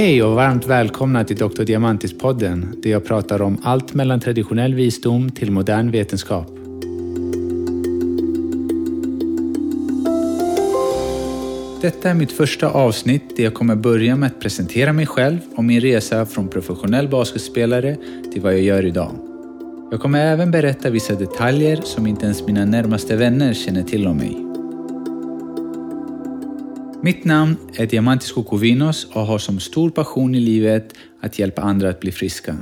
Hej och varmt välkomna till Dr. Diamantis-podden där jag pratar om allt mellan traditionell visdom till modern vetenskap. Detta är mitt första avsnitt där jag kommer börja med att presentera mig själv och min resa från professionell basketspelare till vad jag gör idag. Jag kommer även berätta vissa detaljer som inte ens mina närmaste vänner känner till om mig. Mitt namn är Diamantis Kokovinos och har som stor passion i livet att hjälpa andra att bli friska.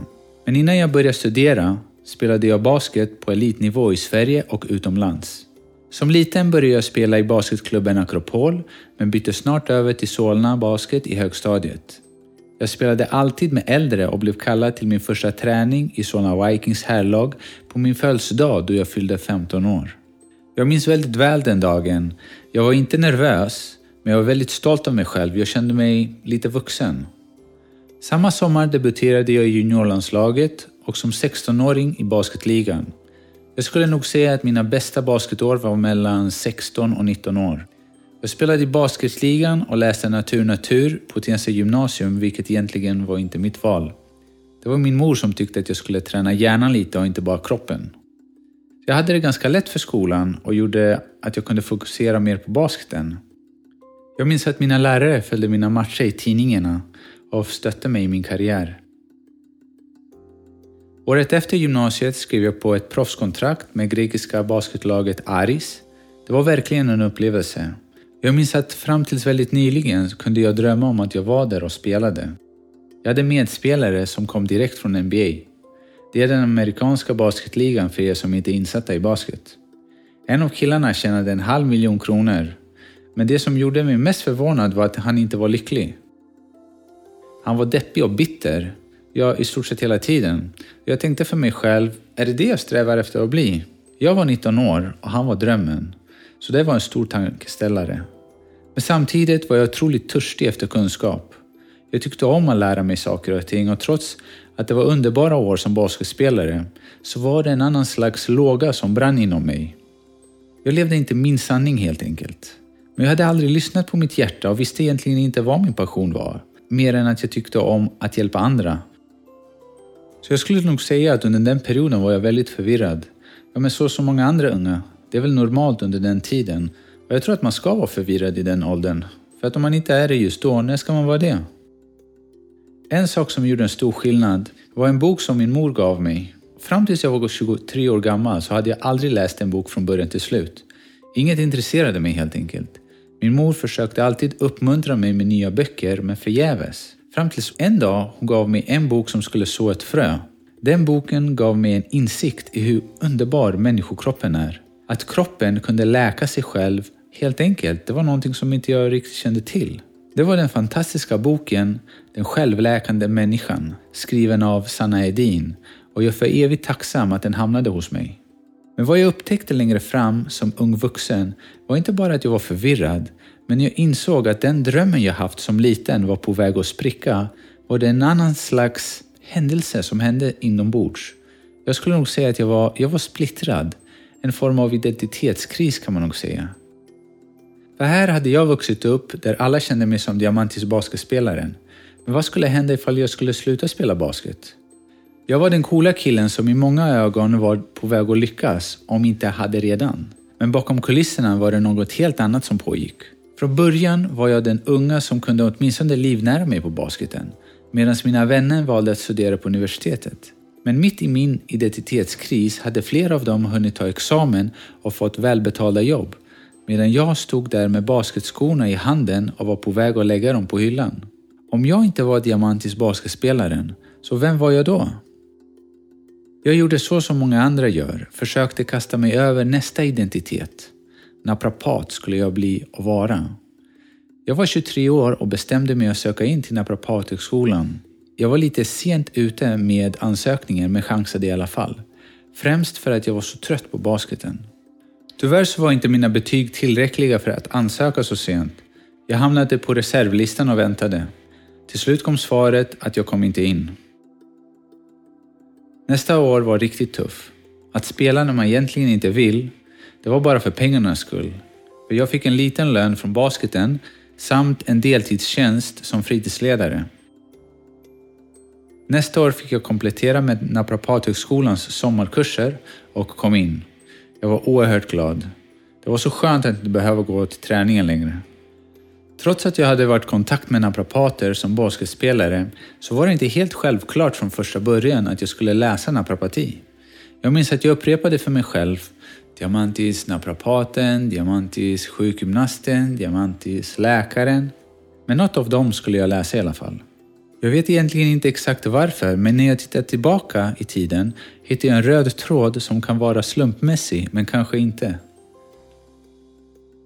Men innan jag började studera spelade jag basket på elitnivå i Sverige och utomlands. Som liten började jag spela i basketklubben Akropol men bytte snart över till Solna Basket i högstadiet. Jag spelade alltid med äldre och blev kallad till min första träning i Solna Vikings herrlag på min födelsedag då jag fyllde 15 år. Jag minns väldigt väl den dagen. Jag var inte nervös men jag var väldigt stolt av mig själv. Jag kände mig lite vuxen. Samma sommar debuterade jag i juniorlandslaget och som 16-åring i basketligan. Jag skulle nog säga att mina bästa basketår var mellan 16 och 19 år. Jag spelade i basketligan och läste natur natur på Tensta gymnasium, vilket egentligen var inte mitt val. Det var min mor som tyckte att jag skulle träna hjärnan lite och inte bara kroppen. Jag hade det ganska lätt för skolan och gjorde att jag kunde fokusera mer på basketen. Jag minns att mina lärare följde mina matcher i tidningarna och stötte mig i min karriär. Året efter gymnasiet skrev jag på ett proffskontrakt med grekiska basketlaget Aris. Det var verkligen en upplevelse. Jag minns att fram tills väldigt nyligen kunde jag drömma om att jag var där och spelade. Jag hade medspelare som kom direkt från NBA. Det är den amerikanska basketligan för er som inte är insatta i basket. En av killarna tjänade en halv miljon kronor men det som gjorde mig mest förvånad var att han inte var lycklig. Han var deppig och bitter, ja i stort sett hela tiden. Jag tänkte för mig själv, är det det jag strävar efter att bli? Jag var 19 år och han var drömmen. Så det var en stor tankeställare. Men samtidigt var jag otroligt törstig efter kunskap. Jag tyckte om att lära mig saker och ting och trots att det var underbara år som basketspelare så var det en annan slags låga som brann inom mig. Jag levde inte min sanning helt enkelt. Men jag hade aldrig lyssnat på mitt hjärta och visste egentligen inte vad min passion var. Mer än att jag tyckte om att hjälpa andra. Så jag skulle nog säga att under den perioden var jag väldigt förvirrad. Ja, men så som många andra unga. Det är väl normalt under den tiden. Och jag tror att man ska vara förvirrad i den åldern. För att om man inte är det just då, när ska man vara det? En sak som gjorde en stor skillnad var en bok som min mor gav mig. Fram tills jag var 23 år gammal så hade jag aldrig läst en bok från början till slut. Inget intresserade mig helt enkelt. Min mor försökte alltid uppmuntra mig med nya böcker, men förgäves. Fram tills en dag hon gav mig en bok som skulle så ett frö. Den boken gav mig en insikt i hur underbar människokroppen är. Att kroppen kunde läka sig själv helt enkelt, det var någonting som inte jag riktigt kände till. Det var den fantastiska boken Den självläkande människan, skriven av Sanna Edin och jag är för evigt tacksam att den hamnade hos mig. Men vad jag upptäckte längre fram som ung vuxen var inte bara att jag var förvirrad, men jag insåg att den drömmen jag haft som liten var på väg att spricka var det en annan slags händelse som hände inombords. Jag skulle nog säga att jag var, jag var splittrad. En form av identitetskris kan man nog säga. För här hade jag vuxit upp där alla kände mig som Diamantis basketspelaren. Men vad skulle hända ifall jag skulle sluta spela basket? Jag var den coola killen som i många ögon var på väg att lyckas, om inte hade redan. Men bakom kulisserna var det något helt annat som pågick. Från början var jag den unga som kunde åtminstone livnära mig på basketen, medan mina vänner valde att studera på universitetet. Men mitt i min identitetskris hade flera av dem hunnit ta examen och fått välbetalda jobb, medan jag stod där med basketskorna i handen och var på väg att lägga dem på hyllan. Om jag inte var Diamantis basketspelaren, så vem var jag då? Jag gjorde så som många andra gör, försökte kasta mig över nästa identitet. Naprapat skulle jag bli och vara. Jag var 23 år och bestämde mig att söka in till Naprapathögskolan. Jag var lite sent ute med ansökningen men chansade i alla fall. Främst för att jag var så trött på basketen. Tyvärr så var inte mina betyg tillräckliga för att ansöka så sent. Jag hamnade på reservlistan och väntade. Till slut kom svaret att jag kom inte in. Nästa år var riktigt tuff. Att spela när man egentligen inte vill, det var bara för pengarnas skull. För jag fick en liten lön från basketen samt en deltidstjänst som fritidsledare. Nästa år fick jag komplettera med Naprapathögskolans sommarkurser och kom in. Jag var oerhört glad. Det var så skönt att inte behöva gå till träningen längre. Trots att jag hade varit i kontakt med naprapater som basketspelare så var det inte helt självklart från första början att jag skulle läsa naprapati. Jag minns att jag upprepade för mig själv Diamantis naprapaten, Diamantis sjukgymnasten, Diamantis läkaren. Men något av dem skulle jag läsa i alla fall. Jag vet egentligen inte exakt varför, men när jag tittar tillbaka i tiden hittar jag en röd tråd som kan vara slumpmässig, men kanske inte.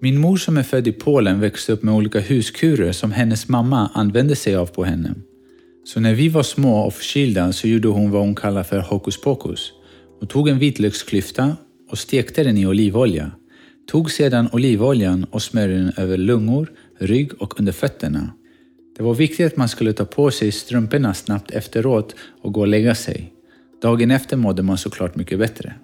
Min mor som är född i Polen växte upp med olika huskurer som hennes mamma använde sig av på henne. Så när vi var små och förkylda så gjorde hon vad hon kallar för hokus pokus. Hon tog en vitlöksklyfta och stekte den i olivolja. Tog sedan olivoljan och smörjde den över lungor, rygg och under fötterna. Det var viktigt att man skulle ta på sig strumporna snabbt efteråt och gå och lägga sig. Dagen efter mådde man såklart mycket bättre.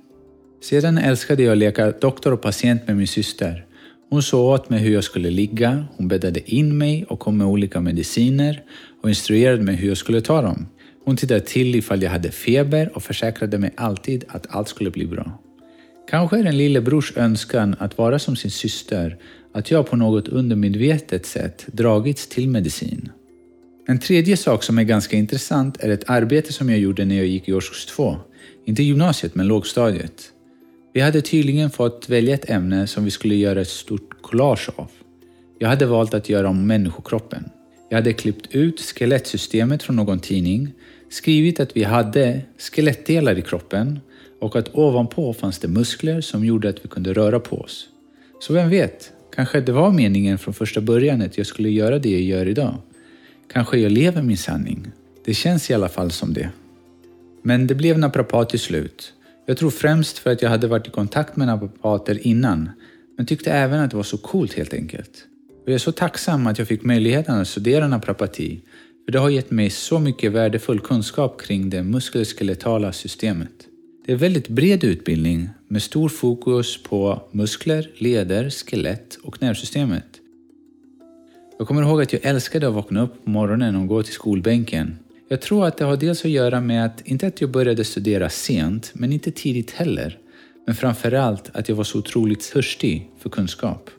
Sedan älskade jag att leka doktor och patient med min syster. Hon sa åt mig hur jag skulle ligga, hon bäddade in mig och kom med olika mediciner och instruerade mig hur jag skulle ta dem. Hon tittade till ifall jag hade feber och försäkrade mig alltid att allt skulle bli bra. Kanske är en lillebrors önskan att vara som sin syster att jag på något undermedvetet sätt dragits till medicin. En tredje sak som är ganska intressant är ett arbete som jag gjorde när jag gick i årskurs 2. Inte gymnasiet, men lågstadiet. Vi hade tydligen fått välja ett ämne som vi skulle göra ett stort collage av. Jag hade valt att göra om människokroppen. Jag hade klippt ut skelettsystemet från någon tidning, skrivit att vi hade skelettdelar i kroppen och att ovanpå fanns det muskler som gjorde att vi kunde röra på oss. Så vem vet, kanske det var meningen från första början att jag skulle göra det jag gör idag. Kanske jag lever min sanning. Det känns i alla fall som det. Men det blev naprapat till slut. Jag tror främst för att jag hade varit i kontakt med naprapater innan, men tyckte även att det var så coolt helt enkelt. Och jag är så tacksam att jag fick möjligheten att studera naprapati, för det har gett mig så mycket värdefull kunskap kring det muskelskeletala systemet. Det är en väldigt bred utbildning med stor fokus på muskler, leder, skelett och nervsystemet. Jag kommer ihåg att jag älskade att vakna upp på morgonen och gå till skolbänken jag tror att det har dels att göra med att, inte att jag började studera sent, men inte tidigt heller. Men framförallt att jag var så otroligt törstig för kunskap.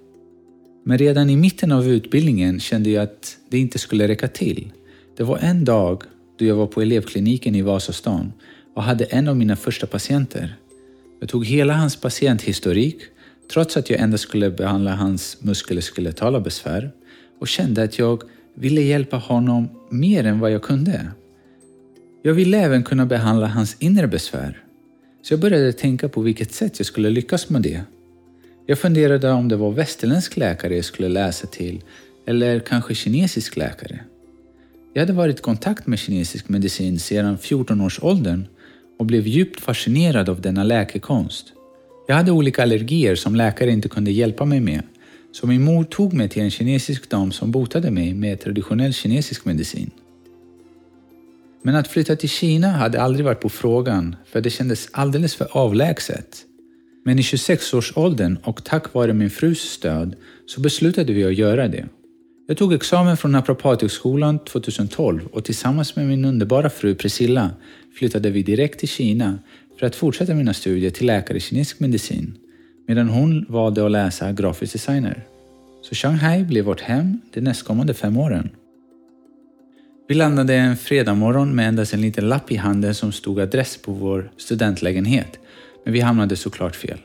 Men redan i mitten av utbildningen kände jag att det inte skulle räcka till. Det var en dag då jag var på elevkliniken i Vasastan och hade en av mina första patienter. Jag tog hela hans patienthistorik, trots att jag endast skulle behandla hans muskuloskeletala besvär och kände att jag ville hjälpa honom mer än vad jag kunde. Jag ville även kunna behandla hans inre besvär. Så jag började tänka på vilket sätt jag skulle lyckas med det. Jag funderade om det var västerländsk läkare jag skulle läsa till eller kanske kinesisk läkare. Jag hade varit i kontakt med kinesisk medicin sedan 14-årsåldern och blev djupt fascinerad av denna läkekonst. Jag hade olika allergier som läkare inte kunde hjälpa mig med så min mor tog mig till en kinesisk dam som botade mig med traditionell kinesisk medicin. Men att flytta till Kina hade aldrig varit på frågan för det kändes alldeles för avlägset. Men i 26-årsåldern och tack vare min frus stöd så beslutade vi att göra det. Jag tog examen från Naprapathögskolan 2012 och tillsammans med min underbara fru Priscilla flyttade vi direkt till Kina för att fortsätta mina studier till läkare i kinesisk medicin medan hon valde att läsa grafisk designer. Så Shanghai blev vårt hem de nästkommande fem åren. Vi landade en fredagmorgon med endast en liten lapp i handen som stod adress på vår studentlägenhet, men vi hamnade såklart fel.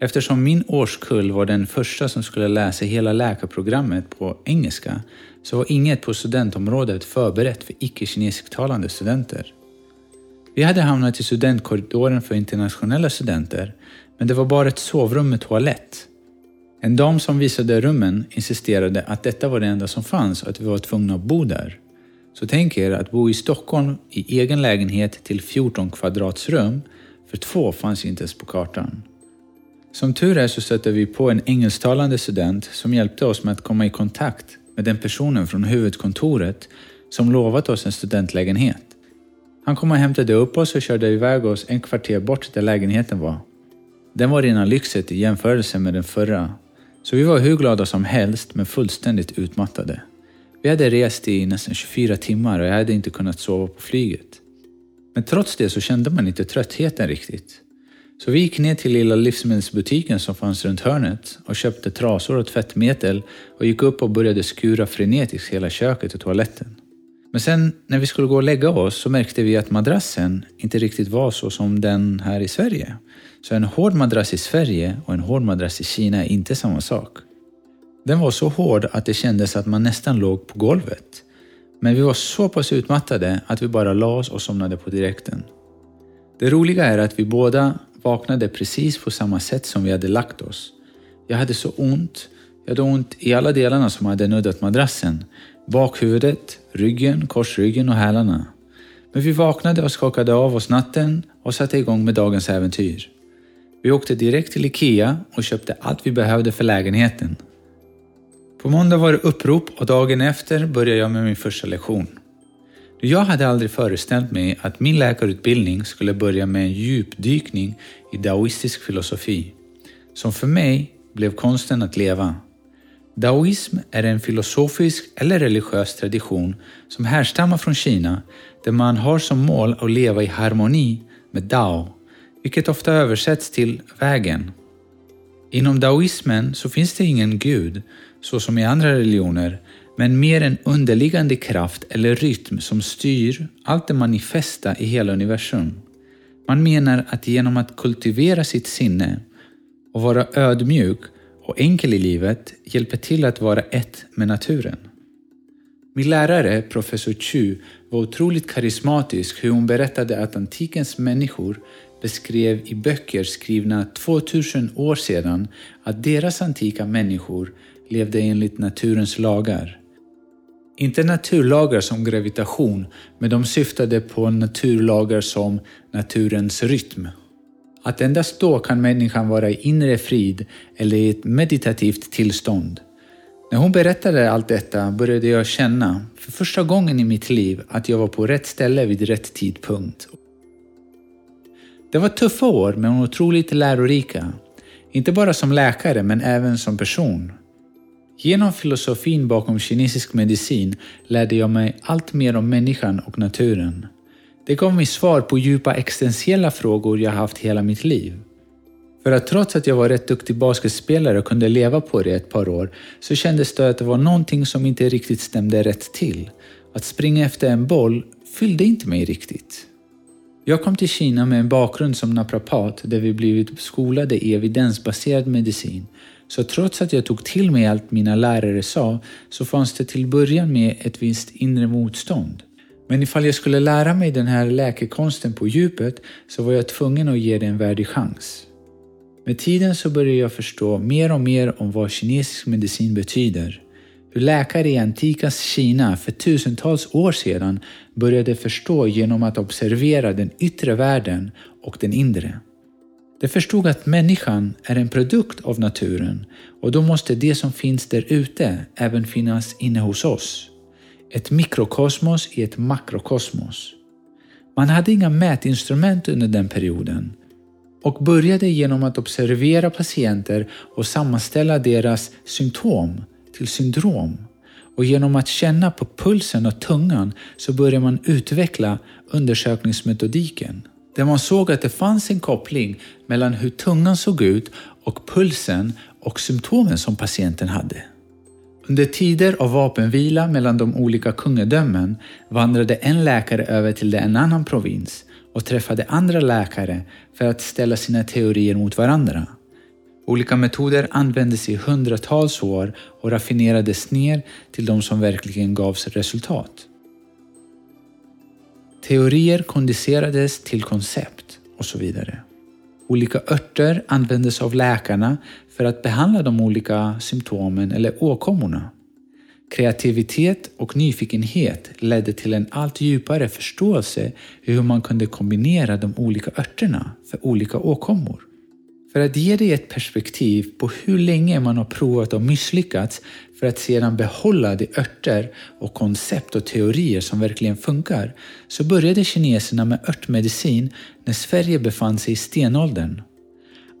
Eftersom min årskull var den första som skulle läsa hela läkarprogrammet på engelska så var inget på studentområdet förberett för icke-kinesisktalande studenter. Vi hade hamnat i studentkorridoren för internationella studenter men det var bara ett sovrum med toalett. En dam som visade rummen insisterade att detta var det enda som fanns och att vi var tvungna att bo där. Så tänk er att bo i Stockholm i egen lägenhet till 14 kvadratsrum, för två fanns inte ens på kartan. Som tur är så stötte vi på en engelsktalande student som hjälpte oss med att komma i kontakt med den personen från huvudkontoret som lovat oss en studentlägenhet. Han kom och hämtade upp oss och körde iväg oss en kvarter bort där lägenheten var. Den var rena lyxet i jämförelse med den förra, så vi var hur glada som helst men fullständigt utmattade. Vi hade rest i nästan 24 timmar och jag hade inte kunnat sova på flyget. Men trots det så kände man inte tröttheten riktigt. Så vi gick ner till lilla livsmedelsbutiken som fanns runt hörnet och köpte trasor och tvättmedel och gick upp och började skura frenetiskt hela köket och toaletten. Men sen när vi skulle gå och lägga oss så märkte vi att madrassen inte riktigt var så som den här i Sverige. Så en hård madrass i Sverige och en hård madrass i Kina är inte samma sak. Den var så hård att det kändes att man nästan låg på golvet. Men vi var så pass utmattade att vi bara la oss och somnade på direkten. Det roliga är att vi båda vaknade precis på samma sätt som vi hade lagt oss. Jag hade så ont. Jag hade ont i alla delarna som hade nuddat madrassen. Bakhuvudet, ryggen, korsryggen och hälarna. Men vi vaknade och skakade av oss natten och satte igång med dagens äventyr. Vi åkte direkt till IKEA och köpte allt vi behövde för lägenheten. På måndag var det upprop och dagen efter började jag med min första lektion. Jag hade aldrig föreställt mig att min läkarutbildning skulle börja med en djupdykning i daoistisk filosofi, som för mig blev konsten att leva. Daoism är en filosofisk eller religiös tradition som härstammar från Kina där man har som mål att leva i harmoni med Dao, vilket ofta översätts till vägen. Inom daoismen så finns det ingen gud, så som i andra religioner, men mer en underliggande kraft eller rytm som styr allt det manifesta i hela universum. Man menar att genom att kultivera sitt sinne och vara ödmjuk och enkel i livet hjälper till att vara ett med naturen. Min lärare, professor Chu, var otroligt karismatisk hur hon berättade att antikens människor beskrev i böcker skrivna 2000 år sedan att deras antika människor levde enligt naturens lagar. Inte naturlagar som gravitation, men de syftade på naturlagar som naturens rytm. Att endast då kan människan vara i inre frid eller i ett meditativt tillstånd. När hon berättade allt detta började jag känna, för första gången i mitt liv, att jag var på rätt ställe vid rätt tidpunkt. Det var tuffa år men otroligt lärorika. Inte bara som läkare men även som person. Genom filosofin bakom kinesisk medicin lärde jag mig allt mer om människan och naturen. Det gav mig svar på djupa existentiella frågor jag haft hela mitt liv. För att trots att jag var rätt duktig basketspelare och kunde leva på det ett par år så kändes det att det var någonting som inte riktigt stämde rätt till. Att springa efter en boll fyllde inte mig riktigt. Jag kom till Kina med en bakgrund som naprapat där vi blivit skolade i evidensbaserad medicin så trots att jag tog till mig allt mina lärare sa så fanns det till början med ett visst inre motstånd. Men ifall jag skulle lära mig den här läkekonsten på djupet så var jag tvungen att ge det en värdig chans. Med tiden så började jag förstå mer och mer om vad kinesisk medicin betyder. Hur läkare i antikas Kina för tusentals år sedan började förstå genom att observera den yttre världen och den inre. De förstod att människan är en produkt av naturen och då måste det som finns där ute även finnas inne hos oss. Ett mikrokosmos i ett makrokosmos. Man hade inga mätinstrument under den perioden och började genom att observera patienter och sammanställa deras symptom till syndrom. Och genom att känna på pulsen och tungan så började man utveckla undersökningsmetodiken där man såg att det fanns en koppling mellan hur tungan såg ut och pulsen och symptomen som patienten hade. Under tider av vapenvila mellan de olika kungadömen vandrade en läkare över till en annan provins och träffade andra läkare för att ställa sina teorier mot varandra. Olika metoder användes i hundratals år och raffinerades ner till de som verkligen gavs resultat. Teorier kondenserades till koncept och så vidare. Olika örter användes av läkarna för att behandla de olika symptomen eller åkommorna. Kreativitet och nyfikenhet ledde till en allt djupare förståelse hur man kunde kombinera de olika örterna för olika åkommor. För att ge dig ett perspektiv på hur länge man har provat och misslyckats för att sedan behålla de örter och koncept och teorier som verkligen funkar, så började kineserna med örtmedicin när Sverige befann sig i stenåldern.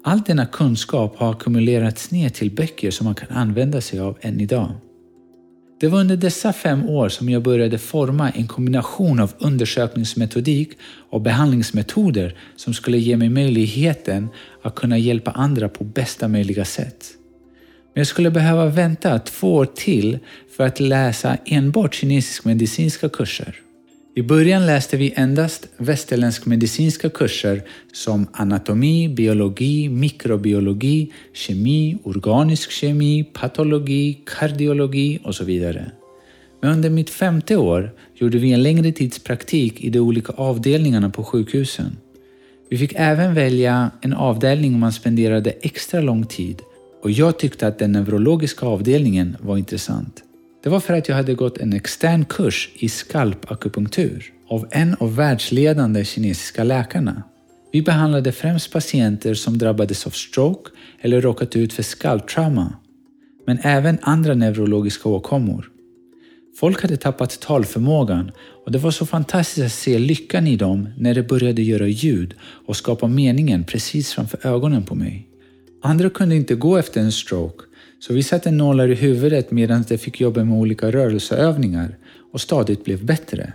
All denna kunskap har ackumulerats ner till böcker som man kan använda sig av än idag. Det var under dessa fem år som jag började forma en kombination av undersökningsmetodik och behandlingsmetoder som skulle ge mig möjligheten att kunna hjälpa andra på bästa möjliga sätt. Men jag skulle behöva vänta två år till för att läsa enbart kinesisk medicinska kurser. I början läste vi endast västerländsk medicinska kurser som anatomi, biologi, mikrobiologi, kemi, organisk kemi, patologi, kardiologi och så vidare. Men under mitt femte år gjorde vi en längre tids praktik i de olika avdelningarna på sjukhusen. Vi fick även välja en avdelning man spenderade extra lång tid och jag tyckte att den neurologiska avdelningen var intressant. Det var för att jag hade gått en extern kurs i skalpakupunktur av en av världsledande kinesiska läkarna. Vi behandlade främst patienter som drabbades av stroke eller råkat ut för skalptrauma, men även andra neurologiska åkommor. Folk hade tappat talförmågan och det var så fantastiskt att se lyckan i dem när de började göra ljud och skapa meningen precis framför ögonen på mig. Andra kunde inte gå efter en stroke så vi satte nålar i huvudet medan de fick jobba med olika rörelseövningar och stadigt blev bättre.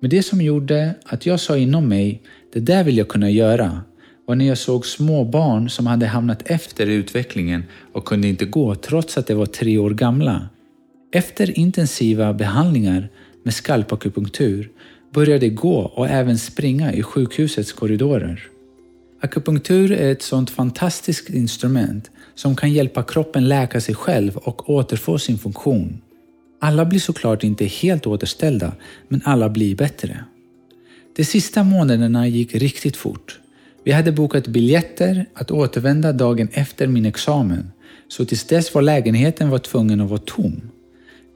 Men det som gjorde att jag sa inom mig, det där vill jag kunna göra, var när jag såg små barn som hade hamnat efter i utvecklingen och kunde inte gå trots att de var tre år gamla. Efter intensiva behandlingar med skalpakupunktur började gå och även springa i sjukhusets korridorer. Akupunktur är ett sådant fantastiskt instrument som kan hjälpa kroppen läka sig själv och återfå sin funktion. Alla blir såklart inte helt återställda, men alla blir bättre. De sista månaderna gick riktigt fort. Vi hade bokat biljetter att återvända dagen efter min examen, så tills dess var lägenheten var tvungen att vara tom.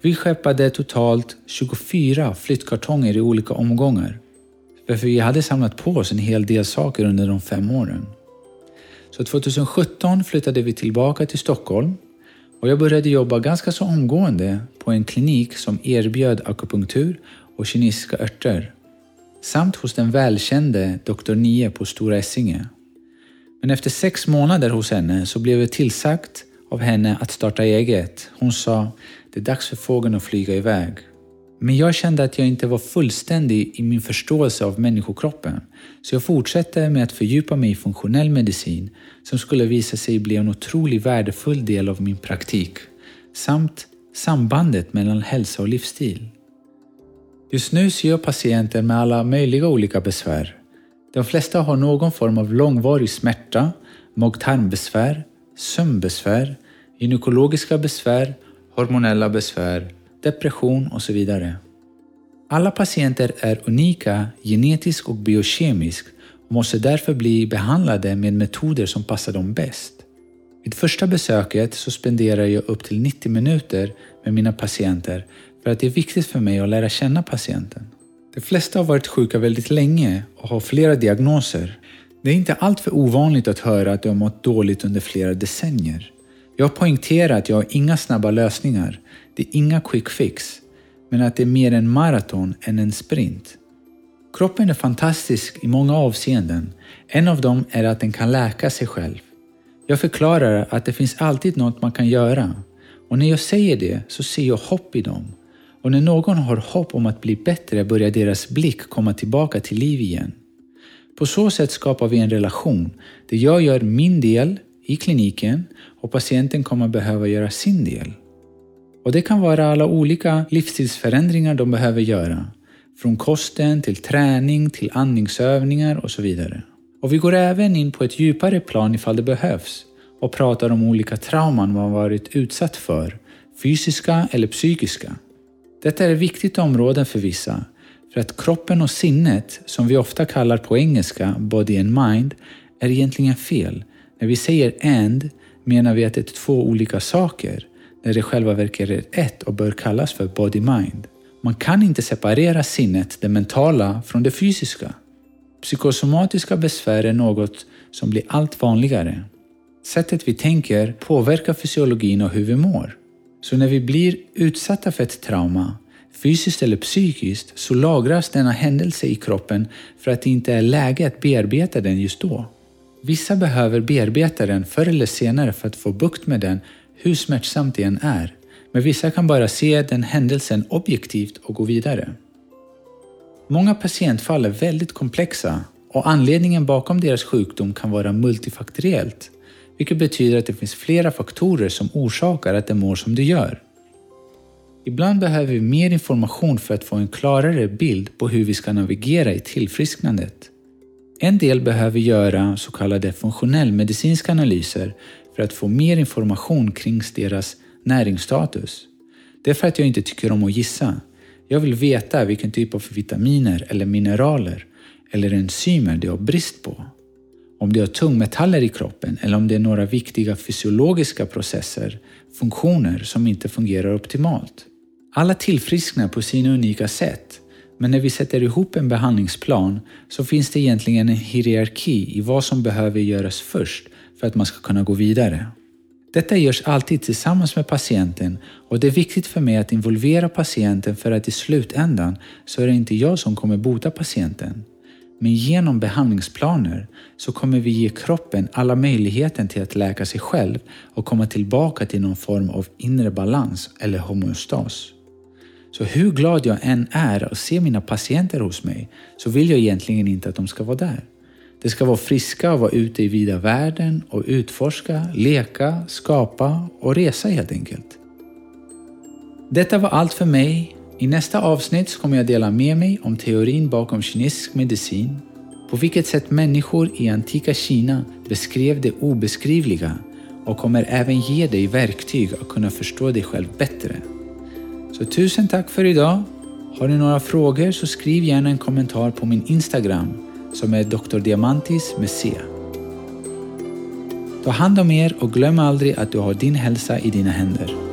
Vi skeppade totalt 24 flyttkartonger i olika omgångar, för vi hade samlat på oss en hel del saker under de fem åren. Så 2017 flyttade vi tillbaka till Stockholm och jag började jobba ganska så omgående på en klinik som erbjöd akupunktur och kinesiska örter samt hos den välkände Dr. Nie på Stora Essinge. Men efter sex månader hos henne så blev jag tillsagt av henne att starta eget. Hon sa det är dags för fågeln att flyga iväg. Men jag kände att jag inte var fullständig i min förståelse av människokroppen, så jag fortsatte med att fördjupa mig i funktionell medicin som skulle visa sig bli en otroligt värdefull del av min praktik, samt sambandet mellan hälsa och livsstil. Just nu ser jag patienter med alla möjliga olika besvär. De flesta har någon form av långvarig smärta, mag-tarmbesvär, sömnbesvär, gynekologiska besvär, hormonella besvär depression och så vidare. Alla patienter är unika genetiskt och biokemiskt och måste därför bli behandlade med metoder som passar dem bäst. Vid första besöket så spenderar jag upp till 90 minuter med mina patienter för att det är viktigt för mig att lära känna patienten. De flesta har varit sjuka väldigt länge och har flera diagnoser. Det är inte alltför ovanligt att höra att de har mått dåligt under flera decennier. Jag poängterar att jag har inga snabba lösningar. Det är inga quick fix. Men att det är mer en maraton än en sprint. Kroppen är fantastisk i många avseenden. En av dem är att den kan läka sig själv. Jag förklarar att det finns alltid något man kan göra. Och när jag säger det så ser jag hopp i dem. Och när någon har hopp om att bli bättre börjar deras blick komma tillbaka till liv igen. På så sätt skapar vi en relation där jag gör min del i kliniken och patienten kommer behöva göra sin del. Och Det kan vara alla olika livsstilsförändringar de behöver göra. Från kosten till träning till andningsövningar och så vidare. Och Vi går även in på ett djupare plan ifall det behövs och pratar om olika trauman man varit utsatt för, fysiska eller psykiska. Detta är ett viktigt område för vissa, för att kroppen och sinnet, som vi ofta kallar på engelska body and mind, är egentligen fel. När vi säger and menar vi att det är två olika saker, när det själva verket är ett och bör kallas för body-mind. Man kan inte separera sinnet, det mentala, från det fysiska. Psykosomatiska besvär är något som blir allt vanligare. Sättet vi tänker påverkar fysiologin och hur vi mår. Så när vi blir utsatta för ett trauma, fysiskt eller psykiskt, så lagras denna händelse i kroppen för att det inte är läge att bearbeta den just då. Vissa behöver bearbeta den förr eller senare för att få bukt med den, hur smärtsamt det än är. Men vissa kan bara se den händelsen objektivt och gå vidare. Många patientfall är väldigt komplexa och anledningen bakom deras sjukdom kan vara multifaktoriellt, vilket betyder att det finns flera faktorer som orsakar att det mår som det gör. Ibland behöver vi mer information för att få en klarare bild på hur vi ska navigera i tillfrisknandet. En del behöver göra så kallade funktionellmedicinska analyser för att få mer information kring deras näringsstatus. Det är för att jag inte tycker om att gissa. Jag vill veta vilken typ av vitaminer eller mineraler eller enzymer de har brist på. Om de har tungmetaller i kroppen eller om det är några viktiga fysiologiska processer, funktioner som inte fungerar optimalt. Alla tillfrisknar på sina unika sätt, men när vi sätter ihop en behandlingsplan så finns det egentligen en hierarki i vad som behöver göras först för att man ska kunna gå vidare. Detta görs alltid tillsammans med patienten och det är viktigt för mig att involvera patienten för att i slutändan så är det inte jag som kommer bota patienten. Men genom behandlingsplaner så kommer vi ge kroppen alla möjligheter till att läka sig själv och komma tillbaka till någon form av inre balans eller homeostas. Så hur glad jag än är att se mina patienter hos mig så vill jag egentligen inte att de ska vara där. De ska vara friska och vara ute i vida världen och utforska, leka, skapa och resa helt enkelt. Detta var allt för mig. I nästa avsnitt kommer jag dela med mig om teorin bakom kinesisk medicin, på vilket sätt människor i antika Kina beskrev det obeskrivliga och kommer även ge dig verktyg att kunna förstå dig själv bättre. Så tusen tack för idag. Har du några frågor så skriv gärna en kommentar på min Instagram som är Dr. Diamantis med C. Ta hand om er och glöm aldrig att du har din hälsa i dina händer.